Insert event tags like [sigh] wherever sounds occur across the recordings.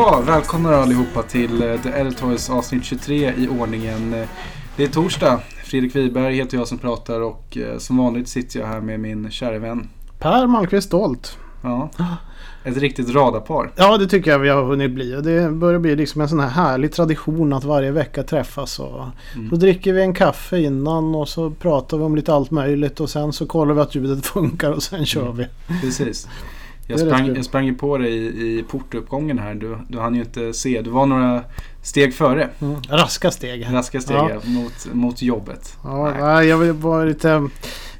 Ja, välkomna allihopa till eh, The Editors avsnitt 23 i ordningen. Eh, Det är torsdag. Fredrik Wiberg heter jag som pratar och eh, som vanligt sitter jag här med min kära vän. Per Malmqvist Stolt. Ja, ett riktigt radarpar. Ja, det tycker jag vi har hunnit bli. Det börjar bli liksom en sån här härlig tradition att varje vecka träffas. Och Mm. Då dricker vi en kaffe innan och så pratar vi om lite allt möjligt. Och sen så kollar vi att ljudet [laughs] funkar och sen kör vi. Precis. Jag sprang, jag sprang ju på dig i, i portuppgången här. Du, du hann ju inte se. Du var några steg före. Mm. Raska steg. Raska steg Ja. mot, mot jobbet. Ja, Nej. jag var lite...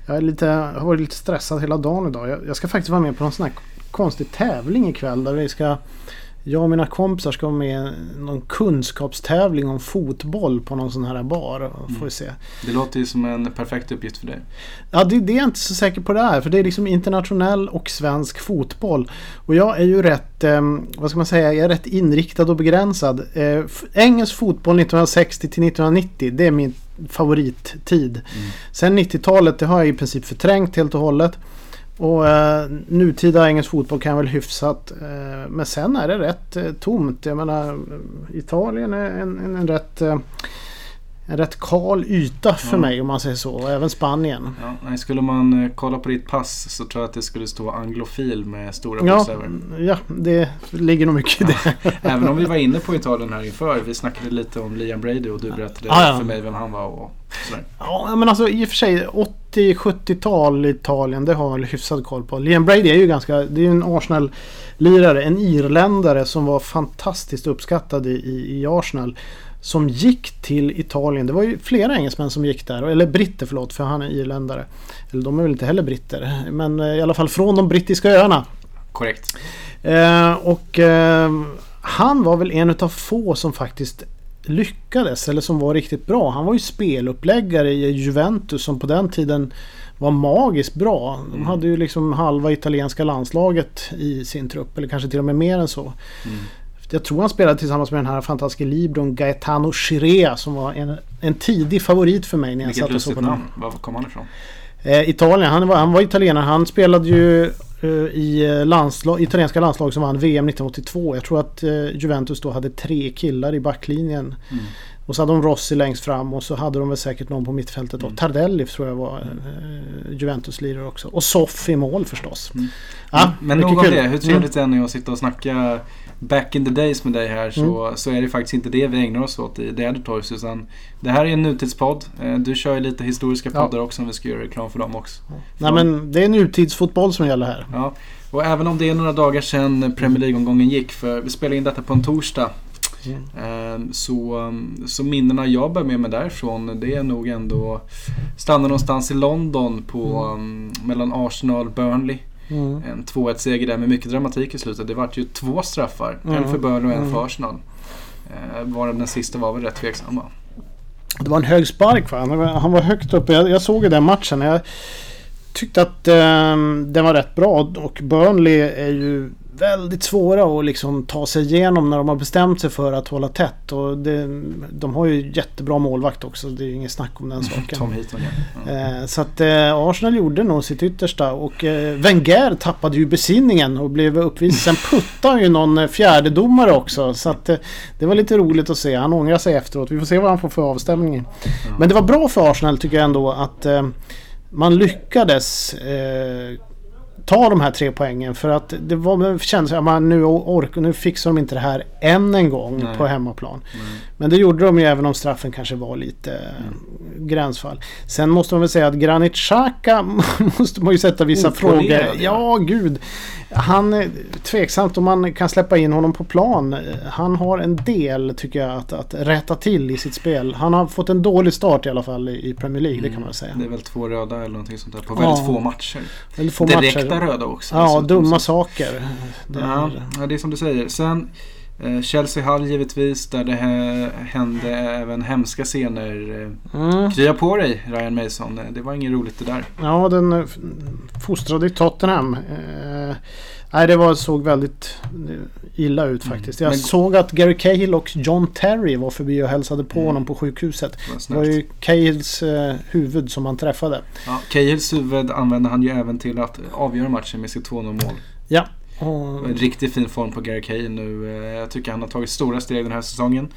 Jag, är lite, jag har varit lite stressad hela dagen idag. Jag, jag ska faktiskt vara med på någon sån här konstig tävling ikväll. Där vi ska... Jag och mina kompisar ska vara med i någon kunskapstävling om fotboll på någon sån här bar. Får vi se. Det låter ju som en perfekt uppgift för dig. Ja, det, det är jag inte så säker på det här. För det är liksom internationell och svensk fotboll. Och jag är ju rätt, eh, vad ska man säga, jag är rätt inriktad och begränsad. Eh, engelsk fotboll 1960 till 1990, det är min favorittid. Mm. Sen 90-talet, det har jag i princip förträngt helt och hållet. Och eh, nutida engelsk fotboll kan jag väl hyfsat. Eh, men sen är det rätt eh, tomt. Jag menar, eh, Italien är en, en, en rätt... Eh, en rätt kal yta för Ja. mig om man säger så. Och även Spanien. Ja, nej, skulle man eh, kolla på ditt pass så tror jag att det skulle stå anglofil med stora Ja, bokstäver. ja, det ligger nog mycket i det. Även om vi var inne på Italien här inför. Vi snackade lite om Liam Brady och du berättade Ja, ja. för mig vem han var och sådär. Ja, men alltså i och för sig 80-70-tal Italien, det har jag väl hyfsad koll på. Liam Brady är ju ganska, det är ju en Arsenal-lirare, en irländare som var fantastiskt uppskattad i, i, i Arsenal. Som gick till Italien. Det var ju flera engelsmän som gick där. Eller britter förlåt, för han är irländare. Eller de är väl inte heller britter. Men eh, i alla fall från de brittiska öarna. Korrekt. Eh, och eh, han var väl en utav få som faktiskt lyckades eller som var riktigt bra. Han var ju speluppläggare i Juventus som på den tiden var magiskt bra. De hade ju liksom halva italienska landslaget i sin trupp eller kanske till och med mer än så. Mm. Jag tror han spelade tillsammans med den här fantastiska libron Gaetano Chirea som var en, en tidig favorit för mig när jag Vilket satt och såg på namn. Var kom han ifrån? Eh, Italien, han var, han var italienare. Han spelade ju eh, i landslag, italienska landslag som vann VM 1982. Jag tror att eh, Juventus då hade tre killar i backlinjen. Mm. Och så hade de Rossi längst fram och så hade de väl säkert någon på mittfältet. Mm. Tardelli tror jag var eh, Juventus-lirare också. Och Soff i mål förstås. Mm. Ja, Men nog om det. Hur Mm. trevligt det än är att sitta och snacka back in the days med dig här så, så är det faktiskt inte det vi ägnar oss åt i The Editors. Utan det här är en nutidspodd. Eh, Du kör ju lite historiska Ja. poddar också om vi ska göra reklam för dem också. Nej men det är nutidsfotboll som gäller här. Ja, och även om det är några dagar sedan Premier League-omgången gick, för vi spelar in detta på en torsdag, Mm. eh, så, så minnena jag bär med mig därifrån, det är nog ändå stanna någonstans i London på, um, mellan Arsenal och Burnley. Mm. En 2-1 seger där med mycket dramatik i slutet. Det vart ju två straffar, en Mm. för Burnley och en Mm. för Arsenal. Eh, varav den sista var väl rätt tveksam va? Det var en hög spark va? Han var, han var högt uppe. Jag, jag såg ju den matchen. Jag tyckte att eh, den var rätt bra. Och Burnley är ju väldigt svåra att liksom ta sig igenom när de har bestämt sig för att hålla tätt. Och det, de har ju jättebra målvakt också. Det är ju inget snack om den saken. Tom Heaton ja. Eh, Så att eh, Arsenal gjorde nog sitt yttersta och eh, Wenger tappade ju besinningen och blev uppvisad. Sen puttade ju någon fjärdedomare också. Så att det var lite roligt att se. Han ångrar sig efteråt. Vi får se vad han får för avstämning. Men det var bra för Arsenal tycker jag ändå att man lyckades eh, ta de här tre poängen. För att det var, kändes att man nu, ork, nu fixar de inte det här än en gång Nej. på hemmaplan. Mm. Men det gjorde de ju även om straffen kanske var lite eh, gränsfall. Sen måste man väl säga att Granit Xhaka [laughs] måste man ju sätta vissa frågor. ja. Gud. Han är tveksamt om man kan släppa in honom på plan. Han har en del tycker jag att, att rätta till i sitt spel. Han har fått en dålig start i alla fall i Premier League, det kan man väl säga. Det är väl två röda eller någonting sånt där på Ja. väldigt få matcher. Eller få Direkta matcher. Röda också. Ja, dessutom, dumma saker. Det Ja, ja, det är som du säger. Sen eh, Chelsea Hall givetvis, där det hä- hände även hemska scener. Eh, mm. Krya på dig Ryan Mason, Eh, det var inget roligt det där. Ja, den eh, fostrade i Tottenham. Eh, nej, det var, såg väldigt eh, illa ut faktiskt. Jag Mm. Men- såg att Gary Cahill och John Terry var förbi och hälsade på Mm. honom på sjukhuset. Det var ju Cahills eh, huvud som han träffade. Ja, Cahills huvud använde han ju även till att avgöra matchen med sitt 2-0 mål. Ja. Och, En riktigt fin form på Gary Cahill nu. Eh, Jag tycker han har tagit stora steg den här säsongen.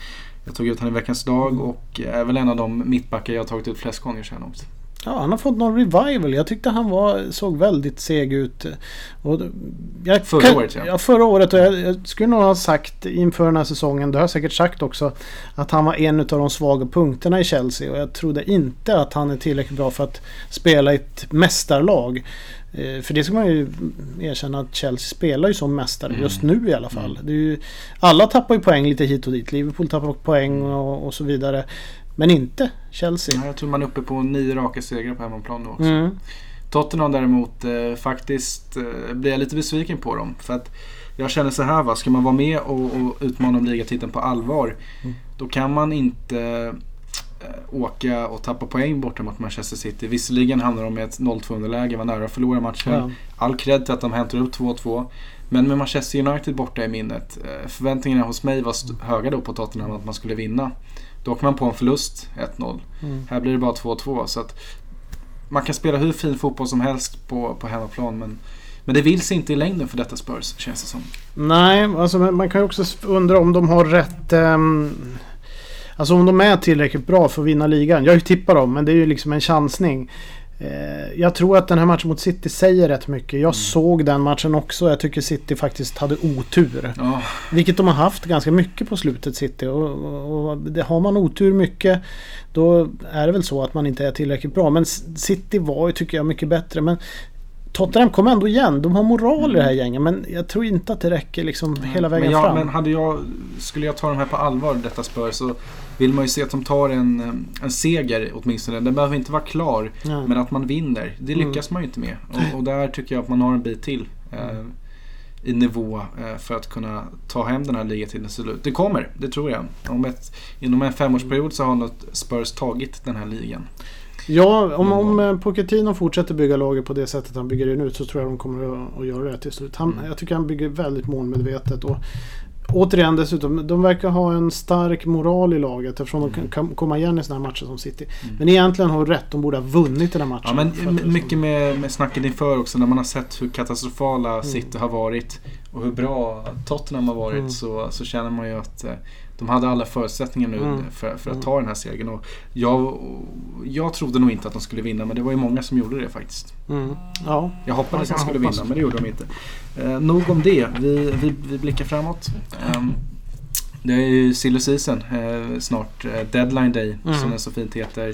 Jag tog ut honom i veckans dag Mm. och är väl en av de mittbackar jag har tagit ut flest gånger så här långt. Ja, han har fått någon revival. Jag tyckte han var, såg väldigt seg ut. Och jag, Förra kan- året, ja. ja. förra året. Och jag, jag skulle nog ha sagt inför den här säsongen, det har jag säkert sagt också, att han var en av de svaga punkterna i Chelsea. Och jag trodde inte att han är tillräckligt bra för att spela i ett mästarlag. Eh, För det ska man ju erkänna att Chelsea spelar ju som mästare Mm. just nu i alla fall. Det är ju, alla tappar ju poäng lite hit och dit. Liverpool tappar poäng och, och så vidare. Men inte Chelsea. Ja, Jag tror man är uppe på nio raka segrar på hemmaplan nu också. Mm. Tottenham däremot eh, faktiskt eh, blir jag lite besviken på dem. För att jag känner så här va, ska man vara med och, och utmana om ligatiteln på allvar. Mm. Då kan man inte eh, åka och tappa poäng borta mot Manchester City. Visserligen hamnar de i ett 0-2 underläge, var nära att förlora matchen. Ja. All cred till att de hämtar upp 2-2. Men med Manchester United borta i minnet. eh, Förväntningarna hos mig var höga då på Tottenham att man skulle vinna. Då åker man på en förlust, 1-0. Mm. Här blir det bara 2-2. Så att man kan spela hur fin fotboll som helst på, på hemmaplan. Men, men det vill sig inte i längden för detta Spurs, känns det som. Nej, alltså man kan ju också undra om de har rätt... ehm, alltså om de är tillräckligt bra för att vinna ligan. Jag tippar dem, men det är ju liksom en chansning. Eh, jag tror att den här matchen mot City säger rätt mycket. Jag såg den matchen också. Jag tycker City faktiskt hade otur. Ja, Vilket de har haft ganska mycket på slutet City. Och, och, och det, har man otur mycket då är det väl så att man inte är tillräckligt bra. Men City var ju tycker jag mycket bättre. Men Tottenham kom ändå igen. De har moral i det här gänget. Men jag tror inte att det räcker liksom hela vägen men jag, fram. Men hade jag, skulle jag ta de här på allvar, detta Spurs, så vill man ju se att de tar en, en seger åtminstone. Den behöver inte vara klar, Ja. men att man vinner. Det Mm. lyckas man ju inte med. Och, och där tycker jag att man har en bit till. Eh, i nivå eh, för att kunna ta hem den här ligatiteln till slut. Det kommer, det tror jag. Om ett, inom en femårsperiod så har något Spurs tagit den här ligan. Ja, om, om eh, Pochettino fortsätter bygga laget på det sättet han bygger det nu så tror jag de kommer att, att göra det till slut. Han, Mm. Jag tycker han bygger väldigt målmedvetet. Och återigen dessutom, de verkar ha en stark moral i laget eftersom de kan, kan komma igen i sådana här matcher som City. Mm. Men egentligen har rätt, de borde ha vunnit den här matchen. Ja, men För att det är m- mycket med, med snacket inför också när man har sett hur katastrofala Mm. City har varit och hur bra Tottenham har varit Mm. så, så känner man ju att eh, de hade alla förutsättningar nu Mm. för, för att Mm. ta den här segern. Och jag, jag trodde nog inte att de skulle vinna men det var ju många som gjorde det faktiskt. Mm. Ja. Jag hoppades att de skulle hoppas. vinna men det gjorde de inte. Eh, nog om det, vi, vi, vi blickar framåt. Ehm, det är ju silly season eh, snart, eh, deadline day Mm. som den så fint heter.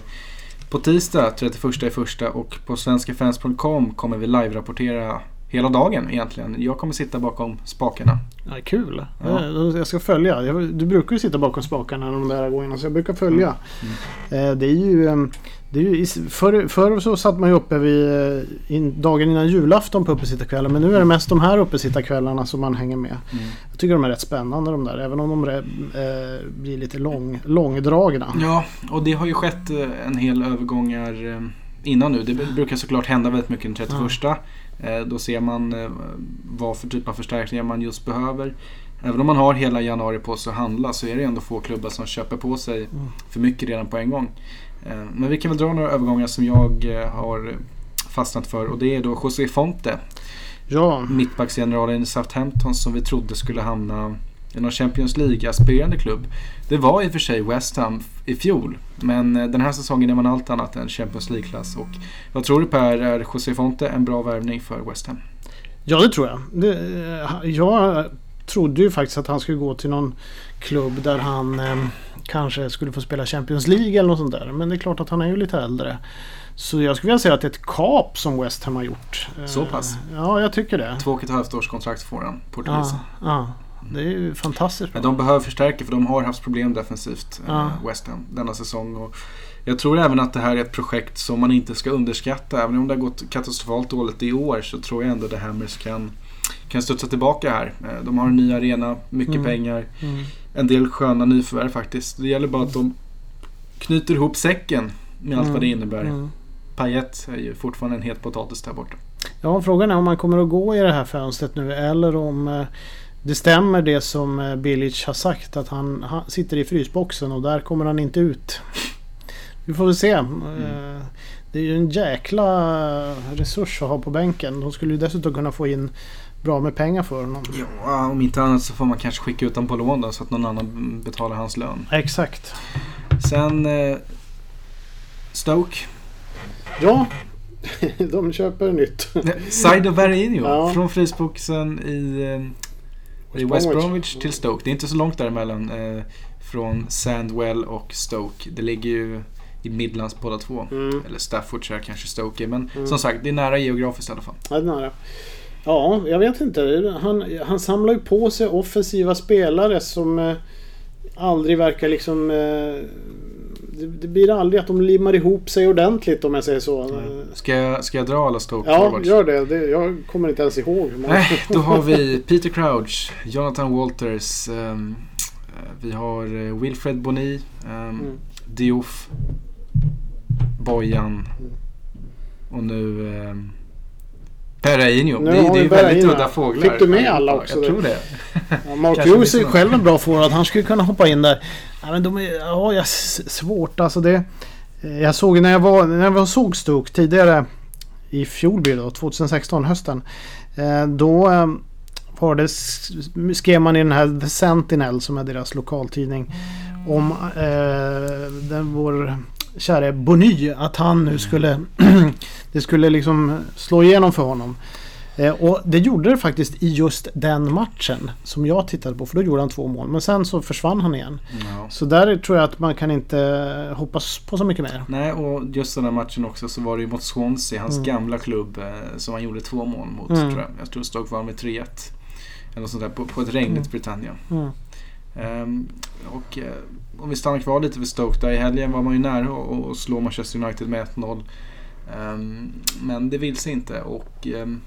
På tisdag 31 i första och på svenskafans.com kommer vi live-rapportera hela dagen egentligen. Jag kommer sitta bakom spakarna. Ja, kul. Ja. Eh, Jag ska följa. Du brukar ju sitta bakom spakarna de där gångerna så jag brukar följa. Mm. Eh, Det är ju... ehm, Det är ju förr, förr så satt man ju uppe vid eh, dagen innan julafton på uppesittarkvällen. Men nu är det mest de här uppesittarkvällarna som man hänger med. Mm. Jag tycker de är rätt spännande de där. Även om de är, eh, blir lite lång, långdragna. Ja, och det har ju skett en hel övergångar eh, innan nu. Det brukar såklart hända väldigt mycket den 31. Eh, Då ser man eh, vad för typ av förstärkningar man just behöver. Även om man har hela januari på sig att handla så är det ändå få klubbar som köper på sig Mm. för mycket redan på en gång. Eh, Men vi kan väl dra några övergångar som jag eh, har fastnat för och det är då José Fonte, Ja, mittbacksgeneralen i Southampton som vi trodde skulle hamna i någon Champions League-aspirerande klubb. Det var i och för sig West Ham i fjol, men eh, den här säsongen är man allt annat än Champions League-klass. Och vad tror du Per, är José Fonte en bra värvning för West Ham? ja det tror jag. Det, eh, jag trodde ju faktiskt att han skulle gå till någon klubb där han eh, kanske skulle få spela Champions League eller något sånt där. Men det är klart att han är ju lite äldre. Så jag skulle vilja säga att det är ett kap som West Ham har gjort. Eh, Så pass? Ja, jag tycker det. Två och ett halvt års kontrakt får han, Ja, portugisen. ja. Det är ju fantastiskt bra. De behöver förstärka för de har haft problem defensivt, eh, Ja. West Ham, denna säsong. Och jag tror även att det här är ett projekt som man inte ska underskatta. Även om det har gått katastrofalt dåligt i år så tror jag ändå det Hammers kan, kan studsa tillbaka här. Eh, De har en ny arena, mycket Mm. pengar, Mm. en del sköna nyförvärv faktiskt. Det gäller bara att de knyter ihop säcken med allt vad det innebär. Mm. Payet är ju fortfarande en het potatis där borta. Ja, frågan är om man kommer att gå i det här fönstret nu eller om eh, det stämmer det som eh, Bilic har sagt att han, han sitter i frysboxen och där kommer han inte ut. [laughs] Vi får väl se. Eh, Det är ju en jäkla resurs att ha på bänken. De skulle ju dessutom kunna få in bra med pengar för honom. Ja, om inte annat så får man kanske skicka ut honom på lån då, så att någon annan betalar hans lön. Exakt. Sen eh, Stoke. Ja, [laughs] de köper nytt. Saido Berginho Ja. från Frysboxen i, eh, i West. Bromwich till Stoke. Det är inte så långt däremellan eh, från Sandwell och Stoke. Det ligger ju i Midlands båda två. Mm. Eller Staffordshire kanske Stoke är. Men Mm. som sagt, det är nära geografiskt i alla fall. Ja, det är nära. Ja, jag vet inte. Han, han samlar ju på sig offensiva spelare som eh, aldrig verkar liksom... Eh, det, det blir aldrig att de limmar ihop sig ordentligt om jag säger så. Ska jag, ska jag dra alla Stoke Ja, forwards? gör det. det. Jag kommer inte ens ihåg. många- Nej, då har vi [laughs] Peter Crouch, Jonathan Walters, ehm, eh, vi har eh, Wilfred Boni, um, Mm. Diouf, Bojan Mm. och nu um, Perrainho. Nu Det, det är ju väldigt udda fåglar. Fick du med alla också? Jag tror det. Ja, Mark Hughes är själv en bra forward. Han skulle kunna hoppa in där. Ja, men de är, ja, jag, svårt alltså det. eh, Jag såg när jag var, när jag såg Stoke tidigare i fjol då, 2016 hösten. eh, Då eh, var det, skrev man i den här The Sentinel som är deras lokaltidning. Om eh, den, vår käre Bony. Att han nu skulle, [clears throat] det skulle liksom slå igenom för honom. Eh, och det gjorde det faktiskt i just den matchen som jag tittade på. För då gjorde han två mål. Men sen så försvann han igen. Ja. Så där tror jag att man kan inte hoppas på så mycket mer. Nej, och just den här matchen också så var det ju mot Swansea, hans Mm. gamla klubb, eh, som han gjorde två mål mot. Mm. Tror jag. jag tror Stoke vann med 3-1. Eller något sånt där, på, på ett regnigt Mm. Britannia. Mm. Ehm, och eh, om vi stannar kvar lite vid Stoke där. I helgen var man ju nära att slå Manchester United med 1-0. Ehm, men det vill sig inte och ehm,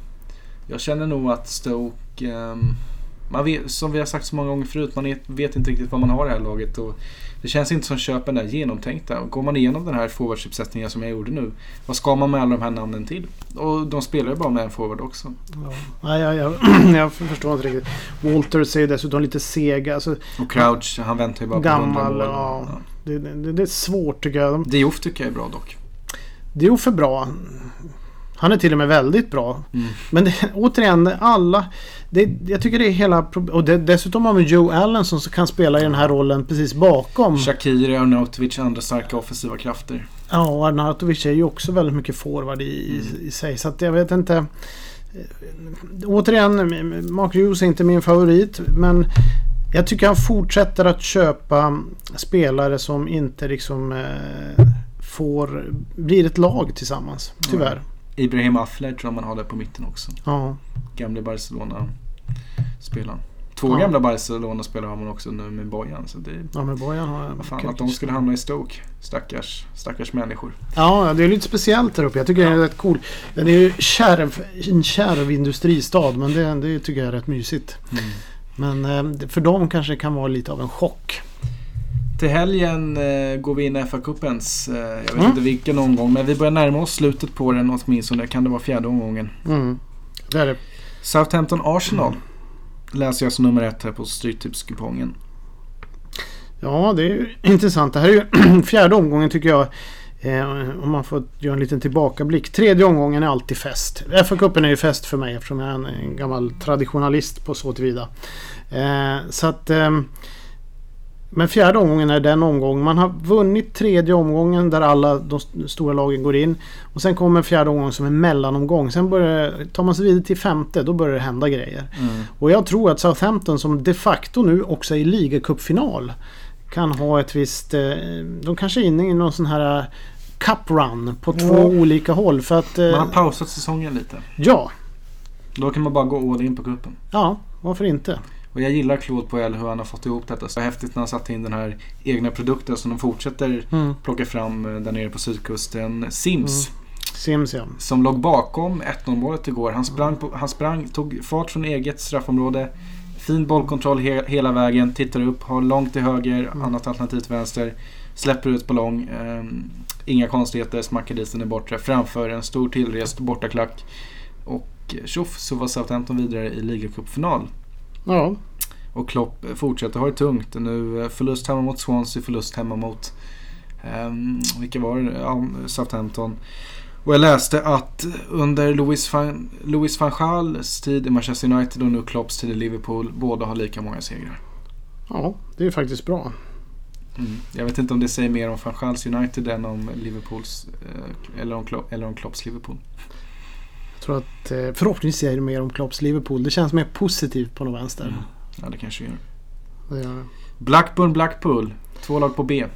jag känner nog att Stoke, man vet, som vi har sagt så många gånger förut, man vet- inte riktigt vad man har i det här laget. Och det känns inte som köpen är genomtänkta. Går man igenom den här forwardsuppsättningen som jag gjorde nu, vad ska man med alla de här namnen till? Och de spelar ju bara med en forward också. Ja. Nej, jag, jag, [clears throat] jag förstår inte riktigt. Walters är dessutom lite sega. Alltså, Och Crouch, han väntar ju bara på 100 Gammal, mål. ja. det, det, det är svårt tycker jag. Diouf tycker jag är bra dock. det är ju bra. Han är till och med väldigt bra. Mm. Men det, [laughs] återigen, alla... Det, jag tycker det är hela... Och det, dessutom har vi Joe Allen som kan spela i den här rollen precis bakom. Shakiri, Arnautovic, andra starka offensiva krafter. Ja, och Arnautovic är ju också väldigt mycket forward i, i, i sig. Så att jag vet inte. Återigen, Mark Hughes är inte min favorit. Men jag tycker han fortsätter att köpa spelare som inte liksom eh, får... Blir ett lag tillsammans. Tyvärr. Ibrahim Affler tror jag man har där på mitten också. Ja. Gamle Barcelona-spelaren. Två Ja. gamla Barcelona-spelare har man också nu med Bojan. Så det är, Ja, men Bojan har jag fan, att de skulle hamna i Stoke. Stackars, stackars människor. Ja, det är lite speciellt där uppe. Jag tycker det är rätt cool. Den är ju kärv, en kärv industristad men det, det tycker jag är rätt mysigt. Men eh, för dem kanske det kan vara lite av en chock. Till helgen eh, går vi in i FA-cupens, eh, jag vet Mm. inte vilken omgång, men vi börjar närma oss slutet på den åtminstone. Kan det vara fjärde omgången? Mm. Det är det. Southampton-Arsenal läser jag som nummer ett här på Stryktipskupongen. Ja, det är ju intressant. Det här är ju [clears throat] fjärde omgången tycker jag. Eh, om man får göra en liten tillbakablick. Tredje omgången är alltid fest. FA-cupen är ju fest för mig eftersom jag är en, en gammal traditionalist på så tillvida. Eh, så att... Eh, men fjärde omgången är den omgång. Man har vunnit tredje omgången där alla de st- stora lagen går in. Och sen kommer fjärde omgången som en mellanomgång. Sen börjar, tar man sig vidare till femte, då börjar det hända grejer. Mm. Och jag tror att Southampton som de facto nu också är i ligacupfinal kan ha ett visst... Eh, de kanske är inne i någon sån här eh, cup run på två Ja. olika håll. För att... Man har Eh, pausat säsongen lite. ja, Då kan man bara gå all in på cupen. ja, varför inte? Och jag gillar Claude Poel hur han har fått ihop detta. Så häftigt när han satte in den här egna produkten som de fortsätter Mm. plocka fram eh, där nere på sydkusten. Sims. Sims ja. Som låg bakom 1-0 målet igår. Han sprang, på, han sprang, tog fart från eget straffområde. Fin bollkontroll he, hela vägen. Tittar upp, har långt till höger, Mm. annat alternativ till vänster. Släpper ut lång. ehm, inga konstigheter, smackar dit den i bortre. Framför en stor tillrest bortaklack. Och eh, tjoff så var Southampton vidare i ligacupfinal. Ja, Och Klopp fortsätter ha det tungt. Nu eh, förlust hemma mot Swansea, förlust hemma mot um, vilka var det? Ja, Southampton. Och jag läste att under Louis van, Louis van Gaals tid i Manchester United och nu Klopps tid i Liverpool båda har lika många segrar. Ja, det är faktiskt bra. Mm. Jag vet inte om det säger mer om van Gaals United än om Liverpools eh, eller, om Klopp, eller om Klopps Liverpool. Tror att eh, förhoppningsvis säger det mer om Klopps Liverpool. Det känns mer positivt på något vänster. Mm. Ja, det kanske gör. Det gör det. Blackburn Blackpool. Två lag på B.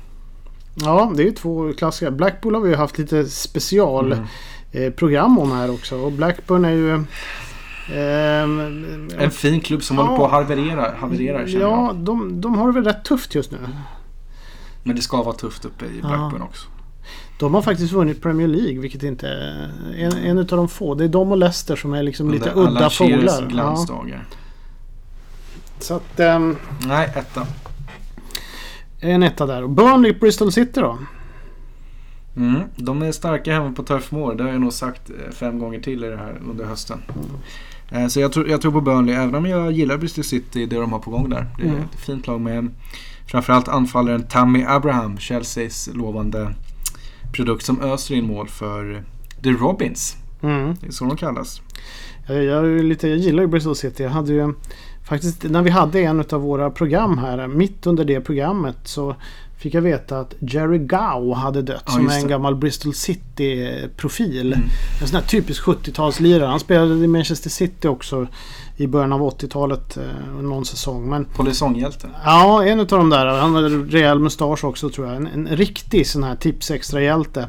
Ja, det är två klassiska. Blackpool har vi ju haft lite special Mm. eh, om här också. Och Blackburn är ju... ehm, En fin klubb som Ja. håller på att haverera, haverera Ja, jag. de, de har det väl rätt tufft just nu. Men det ska vara tufft uppe i Ja. Blackburn också. De har faktiskt vunnit Premier League, vilket inte är en, en av de få. Det är de och Leicester som är liksom lite udda fåglar. Ja, så att... ehm, Nej, etta. en etta där. Och Burnley Bristol City då? Mm. De är starka hemma på Turf Moor. Det har jag nog sagt eh, fem gånger till i det här under hösten. Eh, Så jag tror, jag tror på Burnley, även om jag gillar Bristol City, det de har på gång där. Det är Mm. ett fint lag med framförallt anfallaren Tammy Abraham, Chelseas lovande produkt som öser in mål för The Robins. Mm. Det är så de kallas. Jag, jag, lite, jag gillar ju Bristol City. Jag hade ju faktiskt när vi hade en av våra program här. Mitt under det programmet så fick jag veta att Jerry Gow hade dött. Ja, som är en gammal Bristol City-profil. Mm. En sån här typisk 70-talslirare. Han spelade i Manchester City också i början av 80-talet. Eh, någon säsong. Men Polisonghjälte. Ja, en av de där. Han hade rejäl mustasch också tror jag. En, en riktig sån här tips extra hjälte.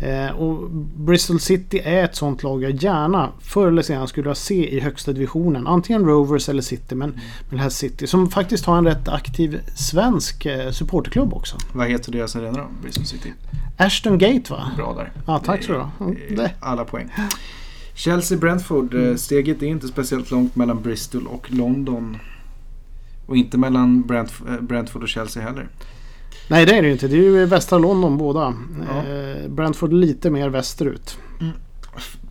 Eh, och Bristol City är ett sånt lag jag gärna förr eller senare skulle vilja se i högsta divisionen. Antingen Rovers eller City, men, men det här City. Som faktiskt har en rätt aktiv svensk eh, supporterklubb också. Vad heter deras arena då? Bristol City. Ashton Gate va? Bra där. Ja, tack så du ha. Mm. Alla poäng. Chelsea-Brentford. eh, Steget är inte speciellt långt mellan Bristol och London. Och inte mellan eh, Brentford och Chelsea heller. Nej det är det ju inte. Det är ju västra London båda. Ja. Brentford lite mer västerut.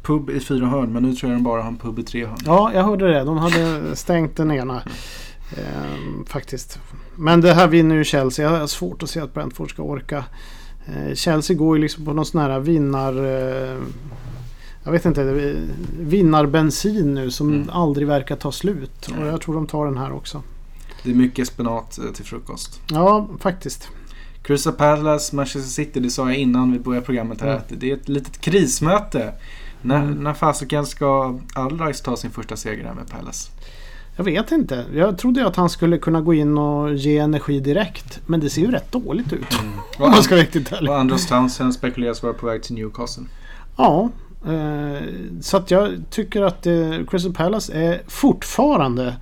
Pub i fyra hörn, men nu tror jag de bara har en pub i tre hörn. Ja, jag hörde det. De hade stängt den ena. Ehm, faktiskt. Men det här vinner ju Chelsea. Jag har svårt att se att Brentford ska orka. Eh, Chelsea går ju liksom på någon sån här vinnar... Eh, jag vet inte. är Vinnarbensin nu som Mm. aldrig verkar ta slut. Och jag tror de tar den här också. Det är mycket spenat eh, till frukost. Ja, faktiskt. Crystal Palace, Manchester City, det sa jag innan vi började programmet här. Mm. Att det är ett litet krismöte. När, Mm. när fasiken ska Allardyce ta sin första seger här med Palace? Jag vet inte. Jag trodde att han skulle kunna gå in och ge energi direkt. Men det ser ju rätt dåligt ut. [laughs] Om Och, man ska riktigt ärlig. och Andros Townsend spekuleras vara på väg till Newcastle. Ja, eh, så att jag tycker att eh, Crystal Palace är fortfarande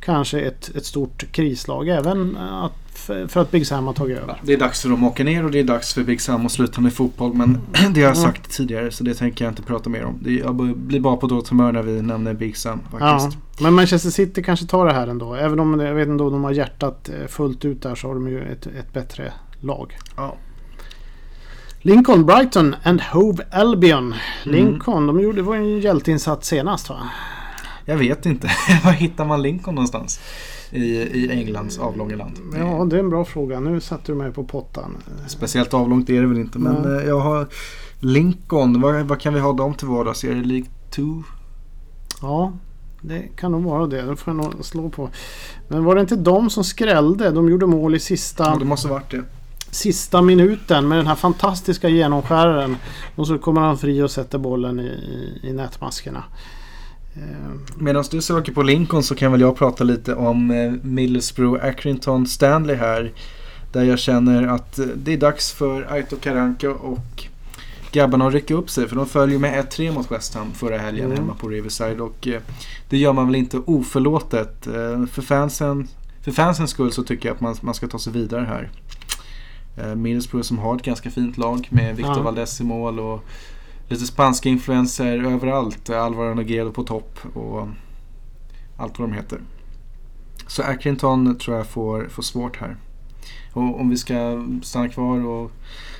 kanske ett, ett stort krislag. Även att, för, för att Big Sam har tagit över. Det är dags för dem att åka ner och det är dags för Big Sam att sluta med fotboll. Men [clears throat] det har jag Mm. sagt tidigare så det tänker jag inte prata mer om. Det, jag blir bara på dåligt humör när vi nämner Big Sam Ja, faktiskt. men Manchester City kanske tar det här ändå. Även om jag vet inte om de har hjärtat eh, fullt ut där så har de ju ett, ett bättre lag. Ja. Lincoln, Brighton and Hove Albion. Mm. Lincoln, de gjorde, det var en hjälteinsats senast va? Jag vet inte. [laughs] Var hittar man Lincoln någonstans? I, i Englands avlånga land. Ja, det är en bra fråga. Nu satte du mig på pottan. Speciellt avlångt är det väl inte. Men Nej. eh, jag har Lincoln. Vad, vad kan vi ha dem till vardags? Är det League 2? Ja, det kan nog vara det. Det får jag nog slå på. Men var det inte de som skrällde? De gjorde mål i sista, Ja, det måste varit det. sista minuten med den här fantastiska genomskäraren. Och så kommer han fri och sätter bollen i, i, i nätmaskerna. Eh, Medan du söker på Lincoln så kan väl jag prata lite om eh, Middlesbrough Accrington Stanley här. Där jag känner att eh, det är dags för Aito Karanka och grabbarna att rycka upp sig. För de följer med 1-3 mot West Ham förra helgen Mm. hemma på Riverside. Och det gör man väl inte oförlåtet. För, fansen, för fansens skull så tycker jag att man, man ska ta sig vidare här. Middlesbrough som har ett ganska fint lag med Victor Ja. Valdez i mål och lite spanska influenser överallt. Alvaro Nogueira på topp och allt vad de heter. Så Accrington tror jag får, får svårt här. Och om vi ska stanna kvar och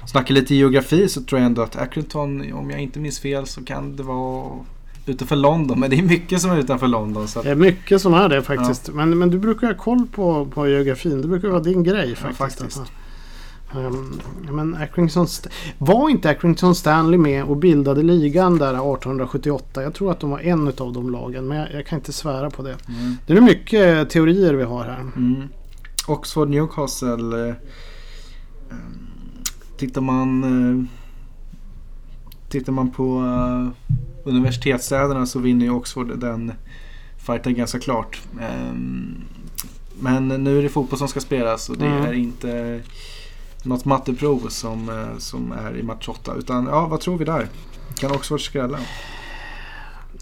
snacka lite geografi så tror jag ändå att Accrington, om jag inte minns fel, så kan det vara utanför London. Men det är mycket som är utanför London. Så att, Det är mycket som är det faktiskt. Men, men du brukar ha koll på, på geografin. Det brukar vara din grej faktiskt. faktiskt. Um, men Accrington var inte Accrington Stanley med och bildade ligan där 1878? Jag tror att de var en av de lagen men jag, jag kan inte svära på det. Mm. Det är mycket teorier vi har här. Mm. Oxford Newcastle. Eh, eh, tittar man eh, Tittar man på eh, universitetsstäderna så vinner ju Oxford den fighten ganska klart. Eh, men nu är det fotboll som ska spelas och det Mm. är inte något matteprov som, eh, som är i match 8. Utan ja, vad tror vi där? Kan Oxford skrälla?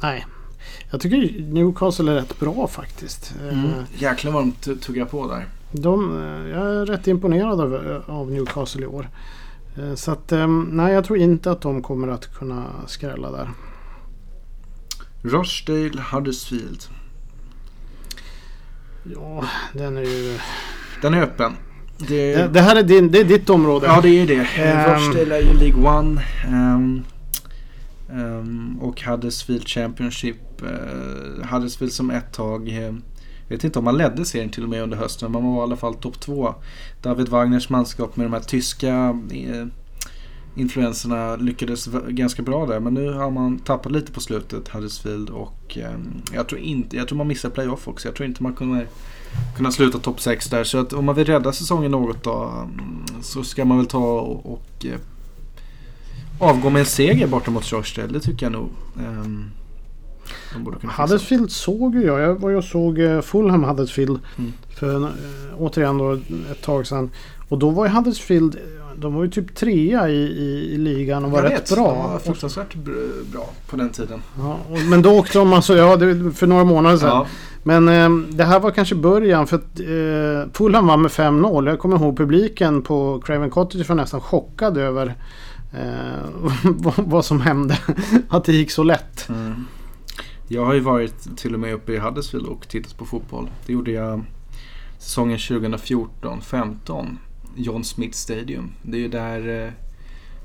Nej. Jag tycker Newcastle är rätt bra faktiskt. Eh, Jäklar vad de tu- tuggar på där. De, eh, jag är rätt imponerad av, av Newcastle i år. Eh, Så att, eh, nej jag tror inte att de kommer att kunna skrälla där. Rochdale Huddersfield. Ja, den är ju... Den är öppen. Det, Det, här är, din, det är ditt område. Ja, det är det. Ehm. Rochdale är ju League One. ehm, ehm, och Huddersfield Championship. Uh, Huddersfield som ett tag. eh, Jag vet inte om man ledde serien till och med under hösten. Men man var i alla fall topp två. David Wagners manskap med de här tyska eh, influenserna lyckades ganska bra där. Men nu har man tappat lite på slutet, Huddersfield. Och jag tror inte, jag tror man missar playoff också. Jag tror inte man kommer kunna sluta topp 6 där. Så att om man vill rädda säsongen något då mm, så ska man väl ta och, och eh, avgå med en seger borta mot Rochdale. Det tycker jag nog. Fixa. Huddersfield såg ju jag. Jag var ju och såg eh, Fulham Huddersfield Mm. för eh, återigen då ett tag sedan. Och då var ju Huddersfield, de var ju typ trea i, i, i ligan och var Jag rätt vet, bra. De var fruktansvärt br- bra på den tiden. Ja, och, men då åkte de alltså, ja det, för några månader sedan. Ja, Men eh, det här var kanske början för att eh, Fulham vann med 5-0. Jag kommer ihåg publiken på Craven Cottage var nästan chockad över eh, [laughs] vad, vad som hände. [laughs] att det gick så lätt. Mm. Jag har ju varit till och med uppe i Huddersfield och tittat på fotboll. Det gjorde jag säsongen 2014-15. John Smith Stadium. Det är ju där eh,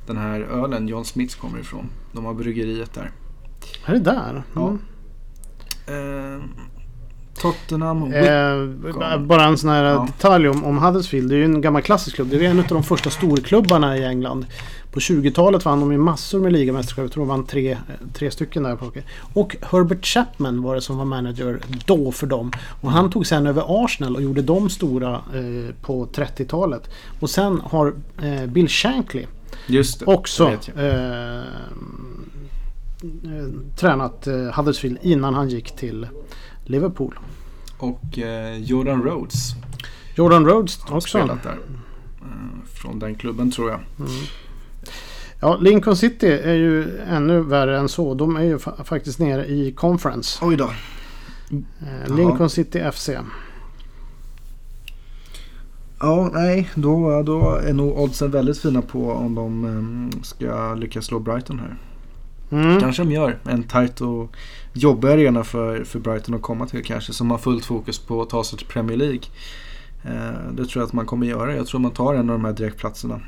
den här ölen John Smiths kommer ifrån. De har bryggeriet där. Är det där? Ja. Mm. Eh, Tottenham, Eh, bara en sån här Ja. detalj om, om Huddersfield. Det är ju en gammal klassisk klubb. Det är en av de första storklubbarna i England. På 20-talet vann de ju massor med ligamästerskap. Jag tror de vann tre, tre stycken där. Och Herbert Chapman var det som var manager då för dem. Och han tog sen över Arsenal och gjorde dem stora eh, på 30-talet. Och sen har eh, Bill Shankly Just det, också eh, eh, tränat eh, Huddersfield innan han gick till Liverpool. Och eh, Jordan Rhodes Jordan Rhodes har också. spelat där. Eh, från den klubben tror jag. Mm. Ja, Lincoln City är ju ännu värre än så. De är ju fa- faktiskt nere i Conference. Oj då. Eh, Jaha. Lincoln City FC. Ja, nej, då, då är nog oddsen väldigt fina på om de eh, ska lyckas slå Brighton här. Mm. Kanske de gör. En tight och jobbig arena för, för Brighton att komma till kanske. Som har fullt fokus på att ta sig till Premier League. Eh, det tror jag att man kommer göra. Jag tror man tar en av de här direktplatserna.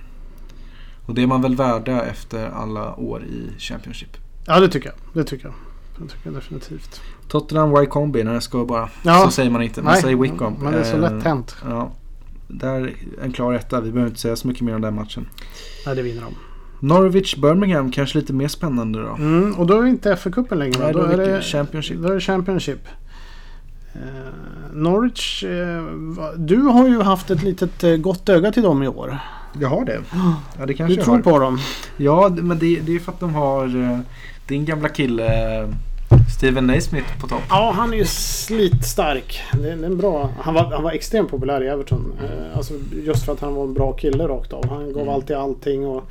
Och det är man väl värda efter alla år i Championship. Ja, det tycker jag. Det tycker jag. Det tycker jag definitivt. Tottenham Wycombe, när jag ska bara. Ja. Så säger man inte. Man säger Wycombe. Men det är så Eh, lätt hänt. Ja. Där en klar etta. Vi behöver inte säga så mycket mer om den matchen. Nej, det vinner de. Norwich Birmingham kanske lite mer spännande då. Mm, och då är det inte FA-cupen längre. Nej, då, då är det Championship. Då är det Championship. Eh, Norwich, eh, du har ju haft ett litet eh, gott öga till dem i år. Jag har det. [gasps] Ja, det kanske Du jag tror har. på dem. Ja, men det, det är för att de har eh, din gamla kille eh, Steven Naismith på topp. Ja, han är ju slitstark. Det är, det är en bra... Han var, han var extremt populär i Everton. Eh, alltså just för att han var en bra kille rakt av. Han gav Mm. alltid allting och...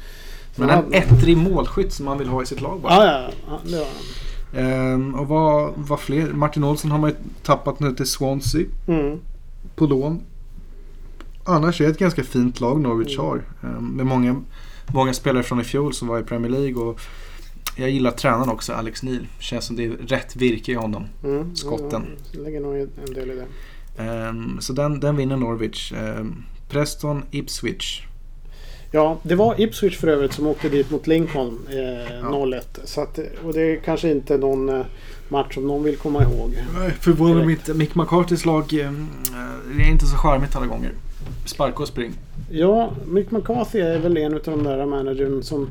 Men en ettrig målskytt som man vill ha i sitt lag bara. Ja, ja, ja. Det var. Ehm, och vad, vad fler? Martin Olsson har man ju tappat nu till Swansea Mm. på lån. Annars är det ett ganska fint lag Norwich Mm. har. Ehm, med många, många spelare från i fjol som var i Premier League. Och jag gillar tränaren också, Alex Neil. Känns som det är rätt virke i honom. Mm. Skotten. Ja, lägger nog en del i det. Ehm, så den, den vinner Norwich. Ehm, Preston, Ipswich. Ja, det var Ipswich för övrigt som åkte dit mot Lincoln eh, Ja. 0-1. Så att, och det är kanske inte någon eh, match som någon vill komma ihåg. Förvånar mig inte. Mick McCartys lag eh, är inte så charmigt alla gånger. Sparka och spring. Ja, Mick McCarthy är väl en av de där managern som...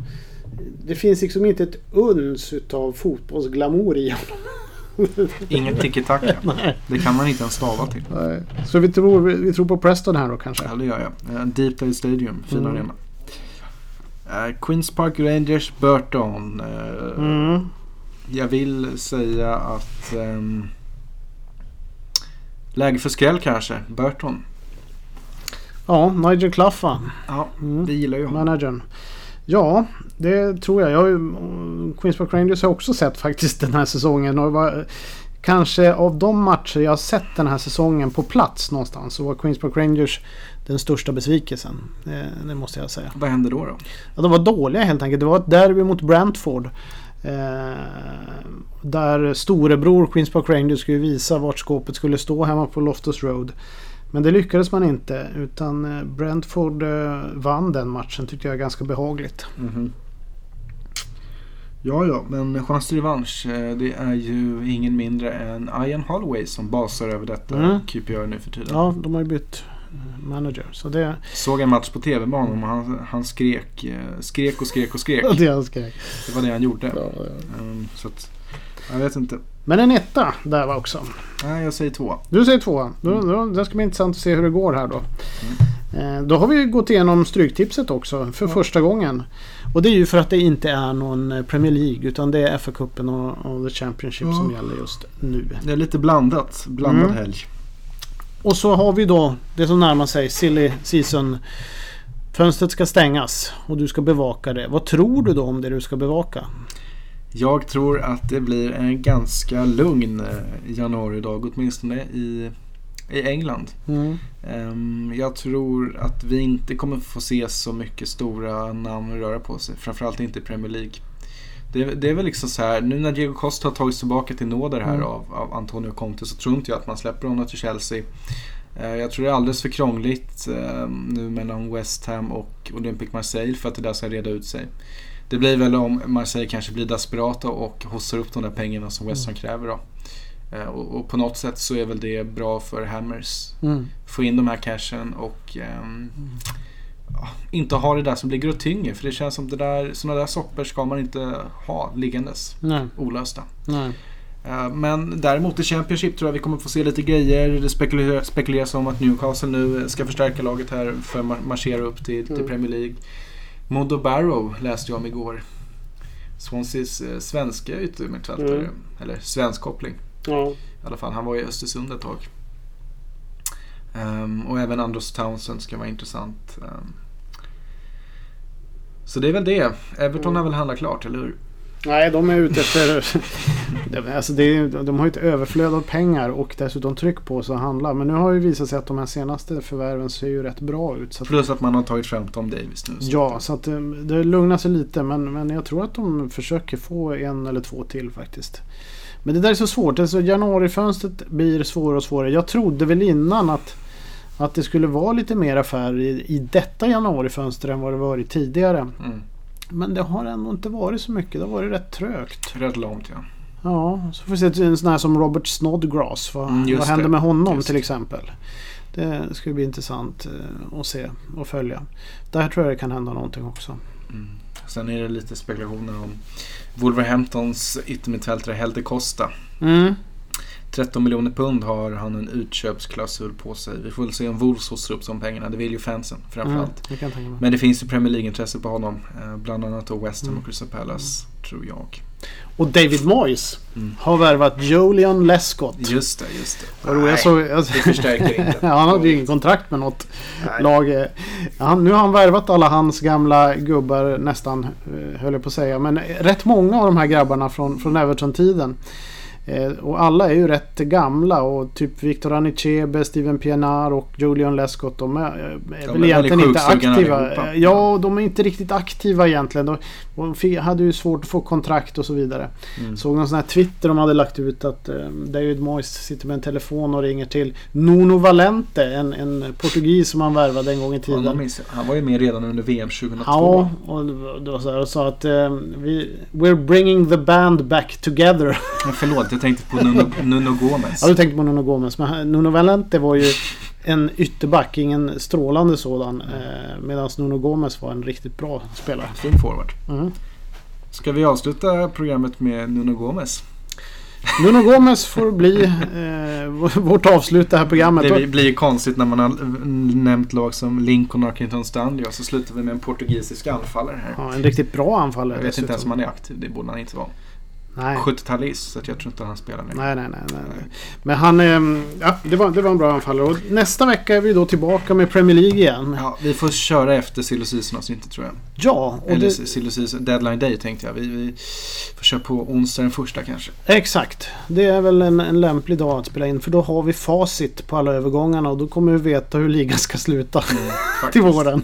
Det finns liksom inte ett uns utav fotbollsglamour i honom. [laughs] Ingen tiki-taka. Det kan man inte ens stava till. Nej. Så vi tror, vi tror på Preston här då kanske? Ja, det gör jag. Eh, Deepdale Stadium, fin Mm. arena. Eh, Queens Park Rangers, Burton. Eh, Mm. Jag vill säga att... ehm, läge för skräll kanske. Burton. Ja, Nigel Claffa, Ja, Mm. det gillar ju honom. managern. Ja, det tror jag. jag har ju, Queens Park Rangers har jag också sett faktiskt den här säsongen. Och var, kanske av de matcher jag har sett den här säsongen på plats någonstans så var Queens Park Rangers den största besvikelsen. Det, det måste jag säga. Vad händer då? då? Ja, de var dåliga helt enkelt. Det var ett derby mot Brentford. Eh, där storebror Queens Park Rangers skulle visa vart skåpet skulle stå hemma på Loftus Road. Men det lyckades man inte utan eh, Brentford eh, vann den matchen tyckte jag ganska behagligt. Mhm. Ja, ja, men chans till revansch. Det är ju ingen mindre än Ian Holloway som basar över detta Mm. QPR nu för tiden. Ja, de har ju bytt eh, manager. Så det, Såg en match på tv med honom och han, han skrek, eh, skrek och skrek och skrek. [laughs] det jag skrek. Det var det han gjorde. Ja, ja. Ehm, så att, jag vet inte. Men en etta där var också. Nej, jag säger två. Du säger två. Då, då, det ska bli intressant att se hur det går här då. Eh, då har vi gått igenom Stryktipset också för Ja. första gången. Och det är ju för att det inte är någon eh, Premier League utan det är FA-cupen och, och The Championship Ja. som gäller just nu. Det är lite blandat. Blandad Mm. helg. Och så har vi då det som närmar sig Silly Season. Fönstret ska stängas och du ska bevaka det. Vad tror du då om det du ska bevaka? Jag tror att det blir en ganska lugn eh, januaridag, åtminstone i, i England. Mm. Ehm, jag tror att vi inte kommer få se så mycket stora namn röra på sig. Framförallt inte i Premier League. Det, det är väl liksom så här, nu när Diego Costa har tagits tillbaka till nåder här Mm. av, av Antonio Conte så tror inte jag att man släpper honom till Chelsea. Eh, jag tror det är alldeles för krångligt eh, nu mellan West Ham och Olympique Marseille för att det där ska reda ut sig. Det blir väl om Marseille kanske blir desperata och hossar upp de där pengarna som West Ham kräver då. Eh, och, och på något sätt så är väl det bra för Hammers Mm. få in de här cashen och ja, inte ha det där som ligger och tynger. För det känns som det där, sådana där soppor ska man inte ha liggandes Nej, olösta. nej. Eh, Men däremot i Championship tror jag vi kommer få se lite grejer. Det spekulerar- spekuleras om att Newcastle nu ska förstärka laget här för att mar- marschera upp till, till Mm. Premier League. Modo Barrow läste jag om igår. Swanseas eh, svenska yttermittfältare. Mm. Eller svensk koppling. Ja. I alla fall, han var i Östersund ett tag. Ehm, och även Andros Townsend ska vara intressant. Ehm, så det är väl det. Everton Mm. har väl handlat klart, eller hur? Nej, de är ute efter... Det- [laughs] alltså det är, de har ju ett överflöd av pengar och dessutom tryck på sig att handla. Men nu har ju visat sig att de här senaste förvärven ser ju rätt bra ut. Att, Plus att man har tagit fram Tom Davis nu. så ja, så att eh, det lugnar sig lite. Men, men jag tror att de försöker få en eller två till faktiskt. Men det där är så svårt. Alltså, januarifönstret blir svårare och svårare. Jag trodde väl innan att, att det skulle vara lite mer affärer i, i detta januarifönster än vad det varit tidigare. Mm. Men det har ändå inte varit så mycket. Det har varit rätt trögt. Rätt långt ja. Ja, så får vi se en sån här som Robert Snodgrass. Vad, Mm, vad händer det. med honom Just till exempel? Det ska bli intressant eh, att se och följa. Där tror jag det kan hända någonting också. Mm. Sen är det lite spekulationer om Wolverhamptons yttermittfältare Helder Costa. Mm. 13 miljoner pund har han en utköpsklausul på sig. Vi får väl se om Wolves hossar upp de pengarna. Det vill ju fansen Mm, framförallt. mig. Men det finns ju Premier League-intresse på honom. Eh, Bland annat då West Ham Mm. och Crystal Palace, tror jag. Och David Moyes Mm. har värvat Julian Lescott. Just det, just det. Vad roligt, jag såg, jag, det förstärker inte. [laughs] han hade ju ingen kontrakt med något Nej. lag. Han, nu har han värvat alla hans gamla gubbar nästan, eh, höll jag på att säga. Men rätt många av de här grabbarna från, från Everton-tiden. Eh, och alla är ju rätt gamla och typ Victor Anichebe, Steven Pienaar och Julian Lescott. De är, är De väl är egentligen inte aktiva. allihopa. Eh, Ja, de är inte riktigt aktiva egentligen. De, hade ju svårt att få kontrakt och så vidare. Mm. Såg någon sån här Twitter de hade lagt ut att eh, David Moyes sitter med en telefon och ringer till Nuno Valente, en, en portugis som han värvade en gång i Ja, tiden. minns- han var ju med redan under VM 2002. Ja, och det var- det var så här och sa att eh, vi, We're bringing the band back together. Men förlåt, Jag tänkte på Nuno, Nuno Gomes. Ja, du tänkte på Nuno Gomes. Men Nuno Valente var ju en ytterback, ingen strålande sådan. Eh, Medan Nuno Gomes var en riktigt bra spelare. Fin forward. Mm. Ska vi avsluta programmet med Nuno Gomes? Nuno Gomes får bli eh, vårt avslut det här programmet. Det blir ju konstigt när man har nämnt lag som Lincoln och Arkenton Stanley och så slutar vi med en portugisisk anfallare här. Ja, en riktigt bra anfallare. Jag vet dessutom. inte ens om han är aktiv, det borde han inte vara. Nej. 70-talist, så jag tror inte han spelar längre. Nej, nej, nej, nej. nej. Men han... ehm, Ja, det var, det var en bra anfallare. Och nästa vecka är vi då tillbaka med Premier League igen. Ja, vi får köra efter silly avsnittet tror jag. Ja, och Eller det, silly deadline day tänkte jag. Vi, vi får köra på onsdag den första kanske. exakt. Det är väl en, en lämplig dag att spela in. För då har vi facit på alla övergångarna och då kommer vi veta hur ligan ska sluta. Mm, [laughs] Till våren.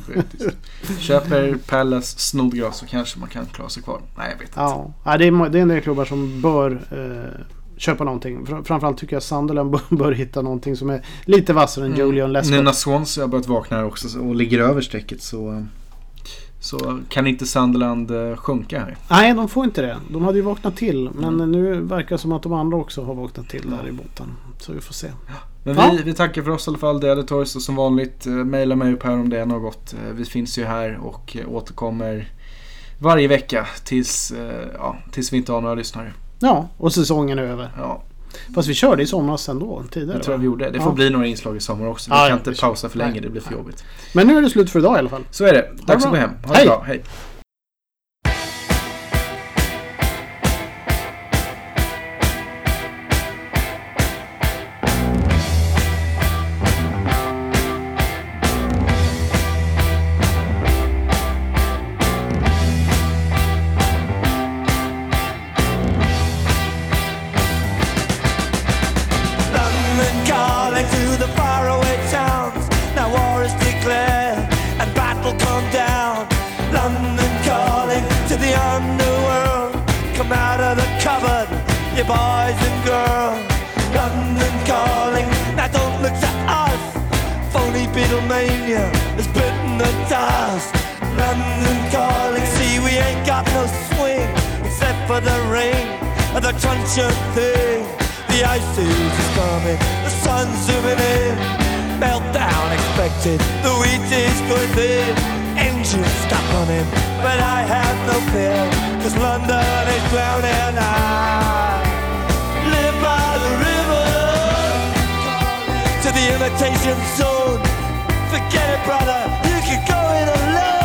Köper Palace snodgras så kanske man kan klara sig kvar. Nej, jag vet inte. Ja, det, är, det är en del klubbar som bör eh, köpa någonting. Fr- Framförallt tycker jag Sunderland [laughs] bör, bör hitta någonting som är lite vassare än Julian Lescott. Nu när Swansea har börjat vakna här också och ligger över strecket så, så kan inte Sunderland eh, sjunka här. Nej, de får inte det. De hade ju vaknat till. Men Mm. nu verkar det som att de andra också har vaknat till där i botten. Så vi får se. Men Ja. vi, vi tackar för oss i alla fall. Det är Editors och som vanligt eh, mejla mig upp här om det är något. Eh, vi finns ju här och återkommer varje vecka tills, eh, ja, tills vi inte har några lyssnare. Ja, och säsongen är över. Ja, Fast vi körde i somras ändå tidigare. det tror jag vi gjorde. Det får Ja. bli några inslag i sommar också. Vi Ja, kan ja, inte pausa för länge, Nej. det blir för Nej. jobbigt. Men nu är det slut för idag i alla fall. Så är det. Dags att gå hem. Ha Hej. det bra. Hej! Beatlemania has bitten the dust. London calling, see we ain't got no swing except for the ring of the truncheon thing. The ice is coming, the sun's zooming in. Meltdown expected, the wheat is going thin. Engines stop running, but I have no fear, cause London is drowning. I live by the river to the imitation zone. Forget it, brother. You can go it alone.